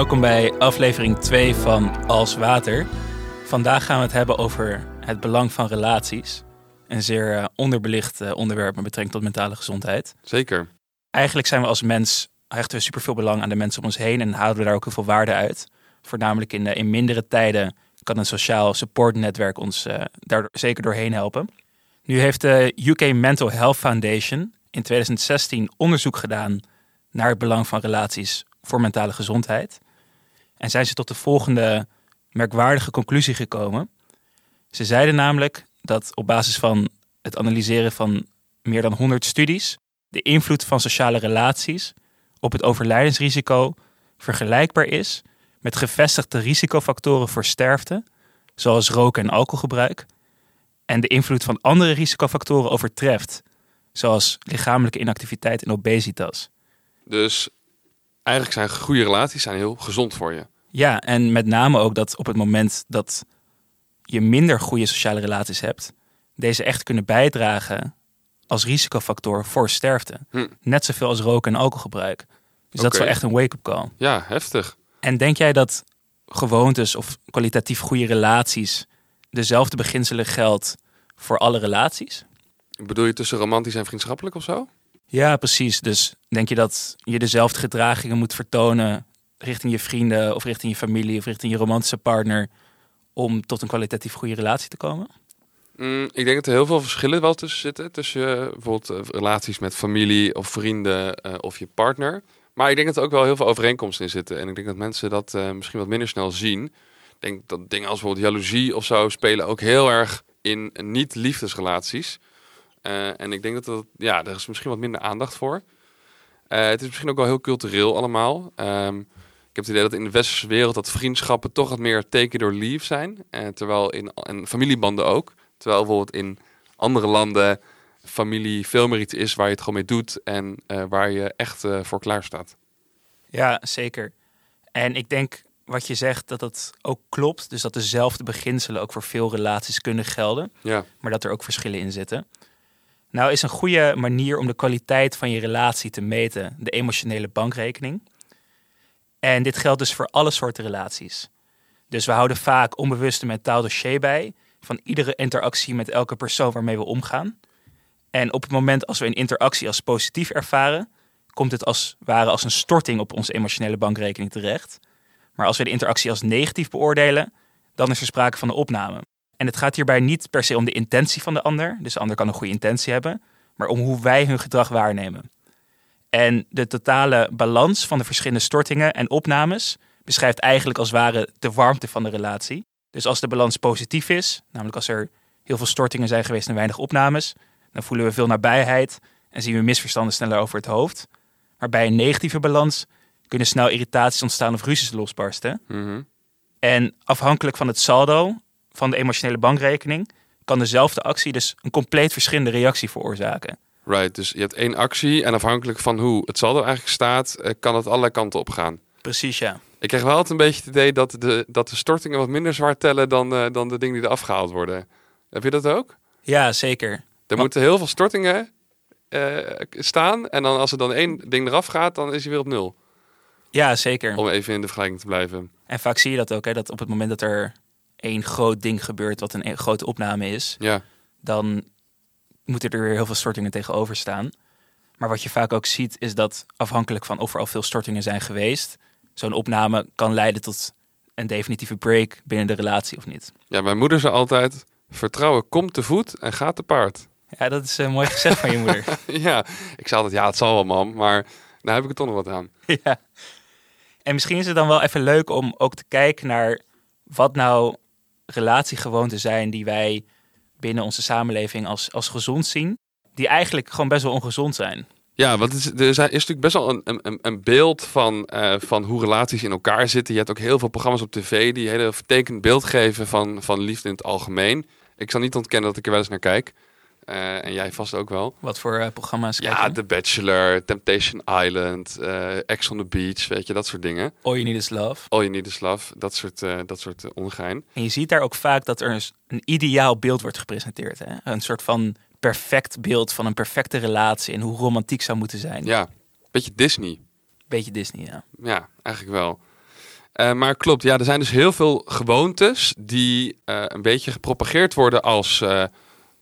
Welkom bij aflevering 2 van Als Water. Vandaag gaan we het hebben over het belang van relaties. Een zeer eh, onderbelicht eh, onderwerp met betrekking tot mentale gezondheid. Zeker. Eigenlijk zijn we als mens, hechten we superveel belang aan de mensen om ons heen en halen we daar ook heel veel waarde uit. Voornamelijk in, eh, in mindere tijden kan een sociaal supportnetwerk ons uh, daar zeker doorheen helpen. Nu heeft de UK Mental Health Foundation in 2016 onderzoek gedaan naar het belang van relaties voor mentale gezondheid. En zijn ze tot de volgende merkwaardige conclusie gekomen. Ze zeiden namelijk dat op basis van het analyseren van meer dan 100 studies de invloed van sociale relaties op het overlijdensrisico vergelijkbaar is met gevestigde risicofactoren voor sterfte, zoals roken en alcoholgebruik, en de invloed van andere risicofactoren overtreft, zoals lichamelijke inactiviteit en obesitas. Dus eigenlijk zijn goede relaties zijn heel gezond voor je. Ja, en met name ook dat op het moment dat je minder goede sociale relaties hebt, deze echt kunnen bijdragen als risicofactor voor sterfte. Hm. Net zoveel als roken en alcoholgebruik. Dus dat is wel echt een wake-up call. Ja, heftig. En denk jij dat gewoontes of kwalitatief goede relaties dezelfde beginselen geldt voor alle relaties? Bedoel je tussen romantisch en vriendschappelijk of zo? Ja, precies. Dus denk je dat je dezelfde gedragingen moet vertonen richting je vrienden of richting je familie of richting je romantische partner om tot een kwalitatief goede relatie te komen? Mm, ik denk dat er heel veel verschillen wel tussen zitten. Tussen eh, bijvoorbeeld eh, relaties met familie of vrienden eh, of je partner. Maar ik denk dat er ook wel heel veel overeenkomsten in zitten. En ik denk dat mensen dat misschien wat minder snel zien. Ik denk dat dingen als bijvoorbeeld jaloezie of zo spelen ook heel erg in niet-liefdesrelaties. Eh, en ik denk dat dat, ja, daar is misschien wat minder aandacht voor. Eh, het is misschien ook wel heel cultureel allemaal. Ehm, ik heb het idee dat in de westerse wereld dat vriendschappen toch wat meer teken door lief zijn. Eh, terwijl in en familiebanden ook. Terwijl bijvoorbeeld in andere landen familie veel meer iets is waar je het gewoon mee doet en waar je echt voor klaar staat. Ja, zeker. En ik denk wat je zegt dat dat ook klopt. Dus dat dezelfde beginselen ook voor veel relaties kunnen gelden. Ja, maar dat er ook verschillen in zitten. Nou is een goede manier om de kwaliteit van je relatie te meten de emotionele bankrekening. En dit geldt dus voor alle soorten relaties. Dus we houden vaak onbewust een mentaal dossier bij van iedere interactie met elke persoon waarmee we omgaan. En op het moment als we een interactie als positief ervaren, komt het als ware als een storting op onze emotionele bankrekening terecht. Maar als we de interactie als negatief beoordelen, dan is er sprake van een opname. En het gaat hierbij niet per se om de intentie van de ander. Dus de ander kan een goede intentie hebben. Maar om hoe wij hun gedrag waarnemen. En de totale balans van de verschillende stortingen en opnames beschrijft eigenlijk als ware de warmte van de relatie. Dus als de balans positief is, namelijk als er heel veel stortingen zijn geweest en weinig opnames, dan voelen we veel nabijheid en zien we misverstanden sneller over het hoofd. Maar bij een negatieve balans kunnen snel irritaties ontstaan of ruzies losbarsten. Mhm. En afhankelijk van het saldo van de emotionele bankrekening kan dezelfde actie dus een compleet verschillende reactie veroorzaken. right. Dus je hebt één actie en afhankelijk van hoe het saldo eigenlijk staat, eh, kan het alle kanten op gaan. Precies, ja. Ik krijg wel altijd een beetje het idee dat de, dat de stortingen wat minder zwaar tellen dan, eh, dan de dingen die er afgehaald worden. Heb je dat ook? Ja, zeker. Er moeten heel veel stortingen eh, staan. En dan als er dan één ding eraf gaat, dan is hij weer op nul. Ja, zeker. Om even in de vergelijking te blijven. En vaak zie je dat ook, hè, dat op het moment dat er één groot ding gebeurt, wat een e- grote opname is, Ja, dan moeten er weer heel veel stortingen tegenover staan. Maar wat je vaak ook ziet, is dat afhankelijk van of er al veel stortingen zijn geweest, zo'n opname kan leiden tot een definitieve break binnen de relatie of niet. ja mijn moeder zei altijd, vertrouwen komt te voet en gaat te paard. Ja, dat is eh, mooi gezegd van je moeder. ja, ik zei altijd, ja, het zal wel, mam. Maar daar heb ik er toch nog wat aan. ja. En misschien is het dan wel even leuk om ook te kijken naar wat nou relatiegewoonten zijn die wij binnen onze samenleving als, als gezond zien, die eigenlijk gewoon best wel ongezond zijn. Ja, want is, er is natuurlijk best wel een, een, een beeld van, eh, van hoe relaties in elkaar zitten. Je hebt ook heel veel programma's op tv die een heel vertekend beeld geven van, van liefde in het algemeen. Ik zal niet ontkennen dat ik er wel eens naar kijk. Eh, en jij vast ook wel. Wat voor eh, programma's Ja, kijken? The Bachelor, Temptation Island, eh Ex on the Beach, weet je, dat soort dingen. All You Need Is Love. All You Need Is Love, dat soort, dat soort ongein. En je ziet daar ook vaak dat er een, een ideaal beeld wordt gepresenteerd. Hè? Een soort van perfect beeld van een perfecte relatie en hoe romantiek zou moeten zijn. Ja, beetje Disney. Beetje Disney, ja. Ja, eigenlijk wel. Maar klopt, ja, er zijn dus heel veel gewoontes die een beetje gepropageerd worden als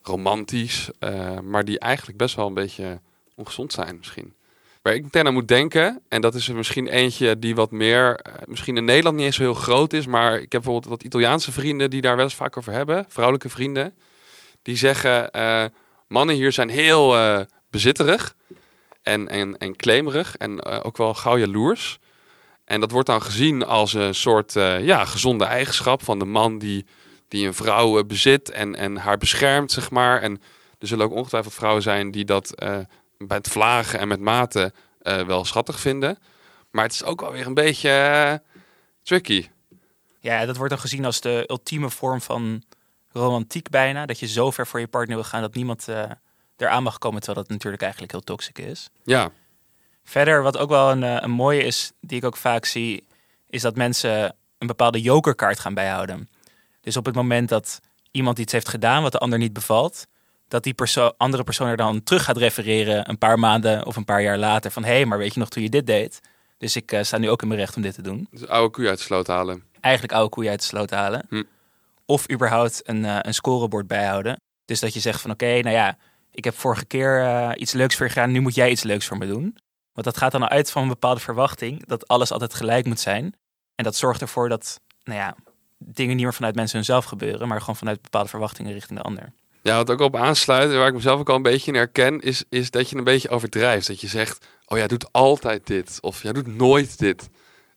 romantisch, eh, maar die eigenlijk best wel een beetje ongezond zijn misschien. Waar ik meteen aan moet denken, en dat is er misschien eentje die wat meer, eh, misschien in Nederland niet eens zo heel groot is, maar ik heb bijvoorbeeld wat Italiaanse vrienden die daar wel eens vaak over hebben, vrouwelijke vrienden, die zeggen, eh, mannen hier zijn heel bezitterig en, en, en claimerig en ook wel gauw jaloers. En dat wordt dan gezien als een soort ja, gezonde eigenschap van de man die, die een vrouw eh, bezit en, en haar beschermt, zeg maar. En er zullen ook ongetwijfeld vrouwen zijn die dat eh, bij het vlagen en met mate eh, wel schattig vinden. Maar het is ook wel weer een beetje eh, tricky. Ja, dat wordt dan gezien als de ultieme vorm van romantiek bijna. Dat je zo ver voor je partner wil gaan dat niemand eh eraan mag komen, terwijl dat natuurlijk eigenlijk heel toxic is. Ja, Verder, wat ook wel een, eh, een mooie is, die ik ook vaak zie, is dat mensen een bepaalde jokerkaart gaan bijhouden. Dus op het moment dat iemand iets heeft gedaan wat de ander niet bevalt, dat die perso andere persoon er dan terug gaat refereren een paar maanden of een paar jaar later van hé, hey, maar weet je nog toen je dit deed? Dus ik eh, sta nu ook in mijn recht om dit te doen. dus oude koeien uit de sloot halen. Eigenlijk oude koeien uit de sloot halen. Hm. Of überhaupt een, eh, een scorebord bijhouden. Dus dat je zegt van oké, nou ja, ik heb vorige keer eh, iets leuks voor je gedaan, nu moet jij iets leuks voor me doen. Want dat gaat dan uit van een bepaalde verwachting dat alles altijd gelijk moet zijn. En dat zorgt ervoor dat, nou ja, dingen niet meer vanuit mensen hunzelf gebeuren, maar gewoon vanuit bepaalde verwachtingen richting de ander. Ja, wat ook op aansluit, waar ik mezelf ook al een beetje in herken, is, is dat je een beetje overdrijft. Dat je zegt, oh jij doet altijd dit, of jij doet nooit dit.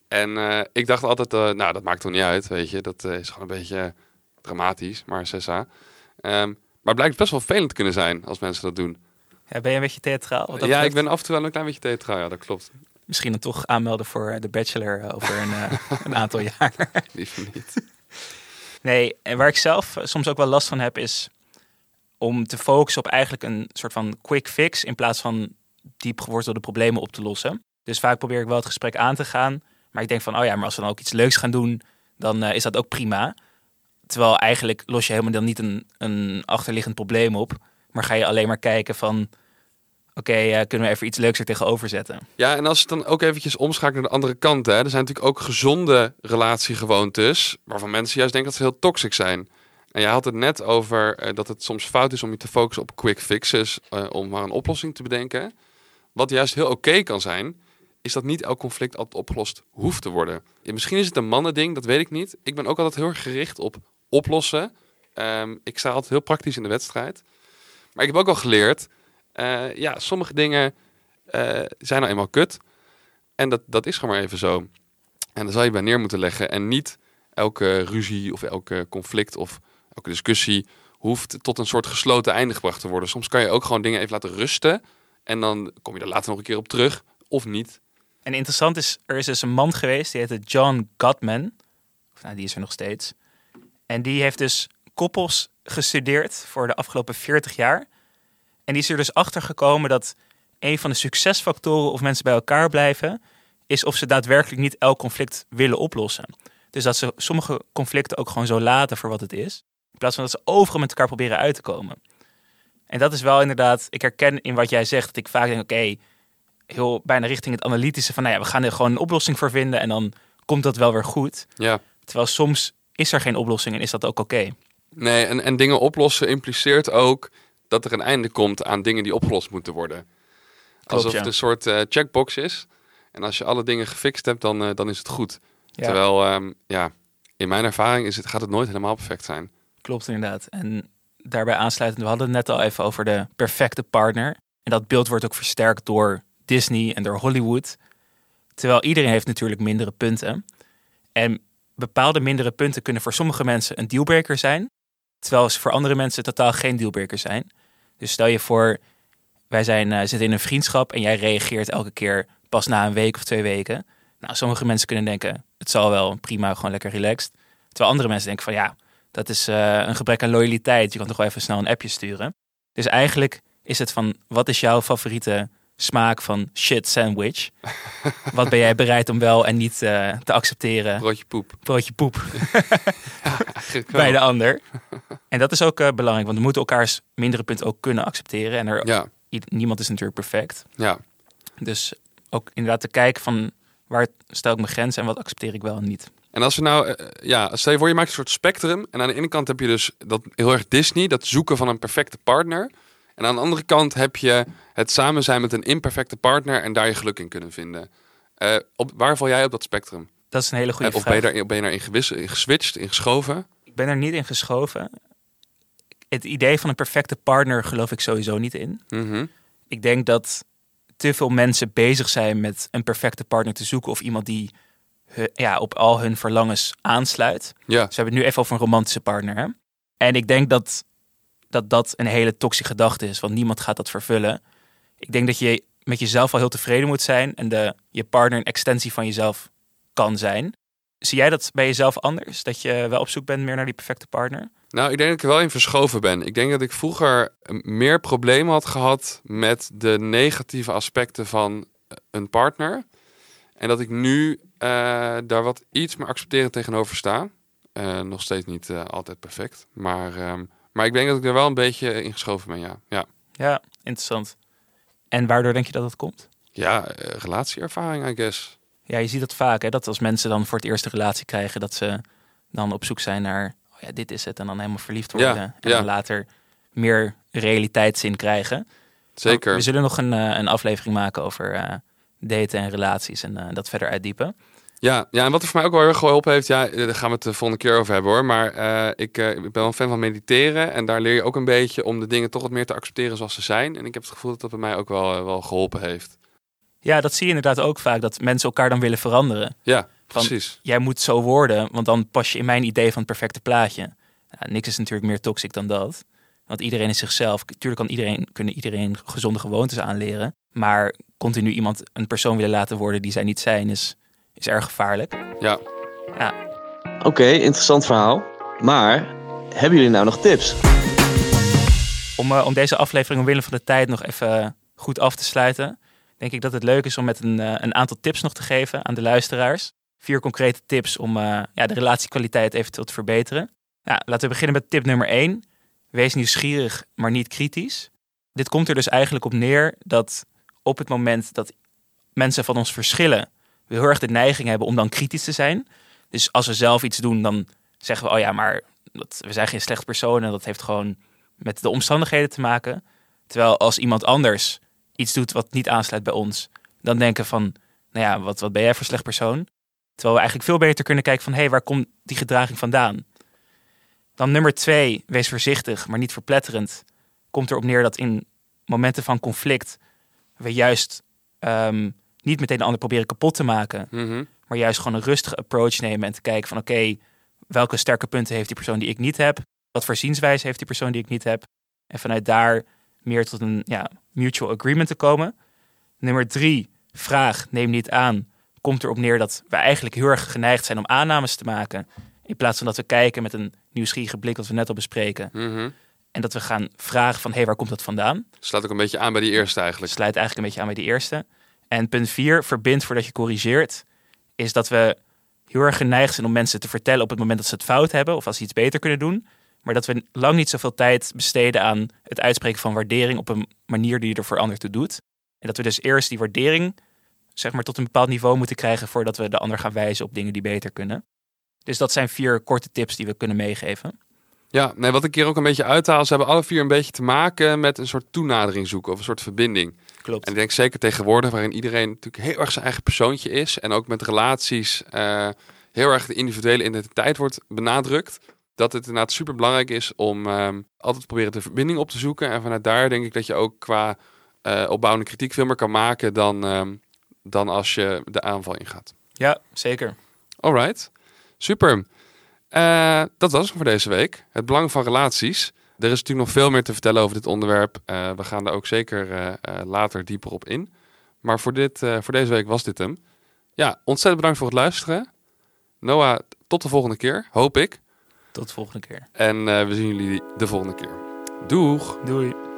En eh, ik dacht altijd, eh, nou dat maakt toch niet uit, weet je. Dat eh, is gewoon een beetje dramatisch, maar sessa. Ehm, maar het blijkt best wel vervelend te kunnen zijn als mensen dat doen. Ja, ben je een beetje theatraal? Ja, ik ben af en toe wel een klein beetje theatraal, ja, dat klopt. Misschien dan toch aanmelden voor de Bachelor eh, over een, eh, een aantal jaar. Liever niet. Nee, en waar ik zelf eh, soms ook wel last van heb, is om te focussen op eigenlijk een soort van quick fix in plaats van diep gewortelde problemen op te lossen. Dus vaak probeer ik wel het gesprek aan te gaan, maar ik denk van, oh ja, maar als we dan ook iets leuks gaan doen, dan eh, is dat ook prima. Terwijl eigenlijk los je helemaal dan niet een, een achterliggend probleem op, maar ga je alleen maar kijken van, oké, eh, kunnen we even iets leuks er tegenover zetten? Ja, en als het dan ook eventjes omschakelt naar de andere kant, hè. Er zijn natuurlijk ook gezonde relatiegewoontes, waarvan mensen juist denken dat ze heel toxic zijn. En jij had het net over eh, dat het soms fout is om je te focussen op quick fixes, eh, om maar een oplossing te bedenken. Wat juist heel oké kan zijn, is dat niet elk conflict altijd opgelost hoeft te worden. Misschien is het een mannending, dat weet ik niet. Ik ben ook altijd heel erg gericht op oplossen. Ehm, ik sta altijd heel praktisch in de wedstrijd. Maar ik heb ook al geleerd, eh, ja, sommige dingen eh, zijn nou eenmaal kut. En dat, dat is gewoon maar even zo. En daar zal je bij neer moeten leggen. En niet elke ruzie of elke conflict of elke discussie hoeft tot een soort gesloten einde gebracht te worden. Soms kan je ook gewoon dingen even laten rusten. En dan kom je er later nog een keer op terug. Of niet. En interessant is, er is dus een man geweest, die heette John Gottman. Of, nou, die is er nog steeds. En die heeft dus koppels gestudeerd voor de afgelopen 40 jaar. En die is er dus achter gekomen dat een van de succesfactoren of mensen bij elkaar blijven, is of ze daadwerkelijk niet elk conflict willen oplossen. Dus dat ze sommige conflicten ook gewoon zo laten voor wat het is. In plaats van dat ze overal met elkaar proberen uit te komen. En dat is wel inderdaad, ik herken in wat jij zegt, dat ik vaak denk, oké, heel bijna richting het analytische van, nou ja, we gaan er gewoon een oplossing voor vinden en dan komt dat wel weer goed. Ja. Terwijl soms is er geen oplossing en is dat ook oké. Nee, en, en dingen oplossen impliceert ook dat er een einde komt aan dingen die opgelost moeten worden. Alsof ja. het een soort eh, checkbox is. En als je alle dingen gefixt hebt, dan, eh, dan is het goed. Ja. Terwijl, ehm, ja, in mijn ervaring is het, gaat het nooit helemaal perfect zijn. Klopt inderdaad. En daarbij aansluitend, we hadden het net al even over de perfecte partner. En dat beeld wordt ook versterkt door Disney en door Hollywood. Terwijl iedereen heeft natuurlijk mindere punten. En bepaalde mindere punten kunnen voor sommige mensen een dealbreaker zijn. Terwijl ze voor andere mensen totaal geen dealbreaker zijn. Dus stel je voor, wij zijn, eh, zitten in een vriendschap en jij reageert elke keer pas na een week of twee weken. Nou, sommige mensen kunnen denken, het zal wel, prima, gewoon lekker relaxed. Terwijl andere mensen denken van ja, dat is eh, een gebrek aan loyaliteit. Je kan toch wel even snel een appje sturen. Dus eigenlijk is het van, wat is jouw favoriete smaak van shit sandwich? wat ben jij bereid om wel en niet eh, te accepteren? Broodje poep. Broodje poep bij de ander. En dat is ook eh, belangrijk, want we moeten elkaars mindere punten ook kunnen accepteren. En er, Ja, niemand is natuurlijk perfect. ja. Dus ook inderdaad te kijken van waar stel ik mijn grens en wat accepteer ik wel en niet. En als we nou, eh, ja, stel je voor je maakt een soort spectrum. En aan de ene kant heb je dus dat heel erg Disney, dat zoeken van een perfecte partner. En aan de andere kant heb je het samen zijn met een imperfecte partner en daar je geluk in kunnen vinden. Eh, op, waar val jij op dat spectrum? Dat is een hele goede Eh, of vraag. ben je, daar, ben je daarin gewis- in geswitcht, in geschoven? Ik ben er niet in geschoven. Het idee van een perfecte partner geloof ik sowieso niet in. Mhm. Ik denk dat te veel mensen bezig zijn met een perfecte partner te zoeken of iemand die ja, op al hun verlangens aansluit. Ja, Dus we hebben het nu even over een romantische partner. Hè? En ik denk dat, dat dat een hele toxische gedachte is, want niemand gaat dat vervullen. Ik denk dat je met jezelf al heel tevreden moet zijn en de, je partner een extensie van jezelf kan zijn. Zie jij dat bij jezelf anders? Dat je wel op zoek bent meer naar die perfecte partner? nou ik denk dat ik er wel in verschoven ben. Ik denk dat ik vroeger eh, meer problemen had gehad met de negatieve aspecten van eh, een partner. En dat ik nu eh, daar wat iets meer accepterend tegenover sta. Nog steeds niet altijd perfect. Maar, ehm, maar ik denk dat ik er wel een beetje in geschoven ben, ja. Ja, Ja, interessant. En waardoor denk je dat dat komt? ja eh, relatieervaring, I guess. Ja, je ziet dat vaak, hè? dat als mensen dan voor het eerst een relatie krijgen, dat ze dan op zoek zijn naar, oh ja, dit is het, en dan helemaal verliefd worden. Ja, en ja. dan later meer realiteitszin krijgen. Zeker. We zullen nog een, eh, een aflevering maken over eh, daten en relaties en dat verder uitdiepen. Ja, ja, en wat er voor mij ook wel heel erg geholpen heeft, ja, daar gaan we het de volgende keer over hebben hoor. Maar eh, ik, eh, ik ben wel een fan van mediteren en daar leer je ook een beetje om de dingen toch wat meer te accepteren zoals ze zijn. En ik heb het gevoel dat dat bij mij ook wel, eh, wel geholpen heeft. Ja, dat zie je inderdaad ook vaak, dat mensen elkaar dan willen veranderen. Ja, Van- precies. Jij moet zo worden, want dan pas je in mijn idee van het perfecte plaatje. Nou, niks is natuurlijk meer toxic dan dat. Want iedereen is zichzelf. Tuurlijk kan iedereen, kunnen iedereen gezonde gewoontes aanleren. Maar continu iemand een persoon willen laten worden die zij niet zijn, is, is erg gevaarlijk. Ja. Ja, Oké, interessant verhaal. Maar hebben jullie nou nog tips? Om, eh, om deze aflevering omwille van de tijd nog even goed af te sluiten, denk ik dat het leuk is om met een, eh, een aantal tips nog te geven aan de luisteraars. Vier concrete tips om eh, ja, de relatiekwaliteit eventueel te verbeteren. Ja, laten we beginnen met tip nummer één. Wees nieuwsgierig, maar niet kritisch. Dit komt er dus eigenlijk op neer dat op het moment dat mensen van ons verschillen, we heel erg de neiging hebben om dan kritisch te zijn. Dus als we zelf iets doen, dan zeggen we, oh ja, maar dat, we zijn geen slecht persoon en dat heeft gewoon met de omstandigheden te maken. Terwijl als iemand anders iets doet wat niet aansluit bij ons, dan denken van, nou ja, wat, wat ben jij voor slecht persoon? Terwijl we eigenlijk veel beter kunnen kijken van, hé, hey, waar komt die gedraging vandaan? Dan nummer twee, wees voorzichtig, maar niet verpletterend. Komt erop neer dat in momenten van conflict we juist ehm, niet meteen de ander proberen kapot te maken, Mhm. maar juist gewoon een rustige approach nemen en te kijken van oké, welke sterke punten heeft die persoon die ik niet heb? Wat voor zienswijze heeft die persoon die ik niet heb? En vanuit daar meer tot een ja, mutual agreement te komen. Nummer drie, vraag, neem niet aan. Komt erop neer dat we eigenlijk heel erg geneigd zijn om aannames te maken. In plaats van dat we kijken met een nieuwsgierige blik, wat we net al bespreken. Mhm. En dat we gaan vragen van hé, hey, waar komt dat vandaan? Sluit ook een beetje aan bij die eerste eigenlijk. sluit eigenlijk een beetje aan bij die eerste. En punt vier, verbind voordat je corrigeert, is dat we heel erg geneigd zijn om mensen te vertellen op het moment dat ze het fout hebben of als ze iets beter kunnen doen. Maar dat we lang niet zoveel tijd besteden aan het uitspreken van waardering op een manier die er voor ander toe doet. En dat we dus eerst die waardering zeg maar, tot een bepaald niveau moeten krijgen voordat we de ander gaan wijzen op dingen die beter kunnen. Dus dat zijn vier korte tips die we kunnen meegeven. Ja, nee, wat ik hier ook een beetje uithaal, ze hebben alle vier een beetje te maken met een soort toenadering zoeken of een soort verbinding. Klopt. En ik denk zeker tegenwoordig, waarin iedereen natuurlijk heel erg zijn eigen persoontje is. En ook met relaties eh, heel erg de individuele identiteit wordt benadrukt. Dat het inderdaad super belangrijk is om ehm, altijd proberen de verbinding op te zoeken. En vanuit daar denk ik dat je ook qua eh, opbouwende kritiek veel meer kan maken dan, ehm, dan als je de aanval ingaat. Ja, zeker. Alright, super. Eh, dat was het voor deze week. Het belang van relaties. Er is natuurlijk nog veel meer te vertellen over dit onderwerp. Eh, we gaan daar ook zeker eh, eh, later dieper op in. Maar voor, dit, voor deze week was dit hem. Ja, ontzettend bedankt voor het luisteren. Noah, tot de volgende keer, hoop ik. Tot de volgende keer. En we zien jullie de volgende keer. Doeg! Doei.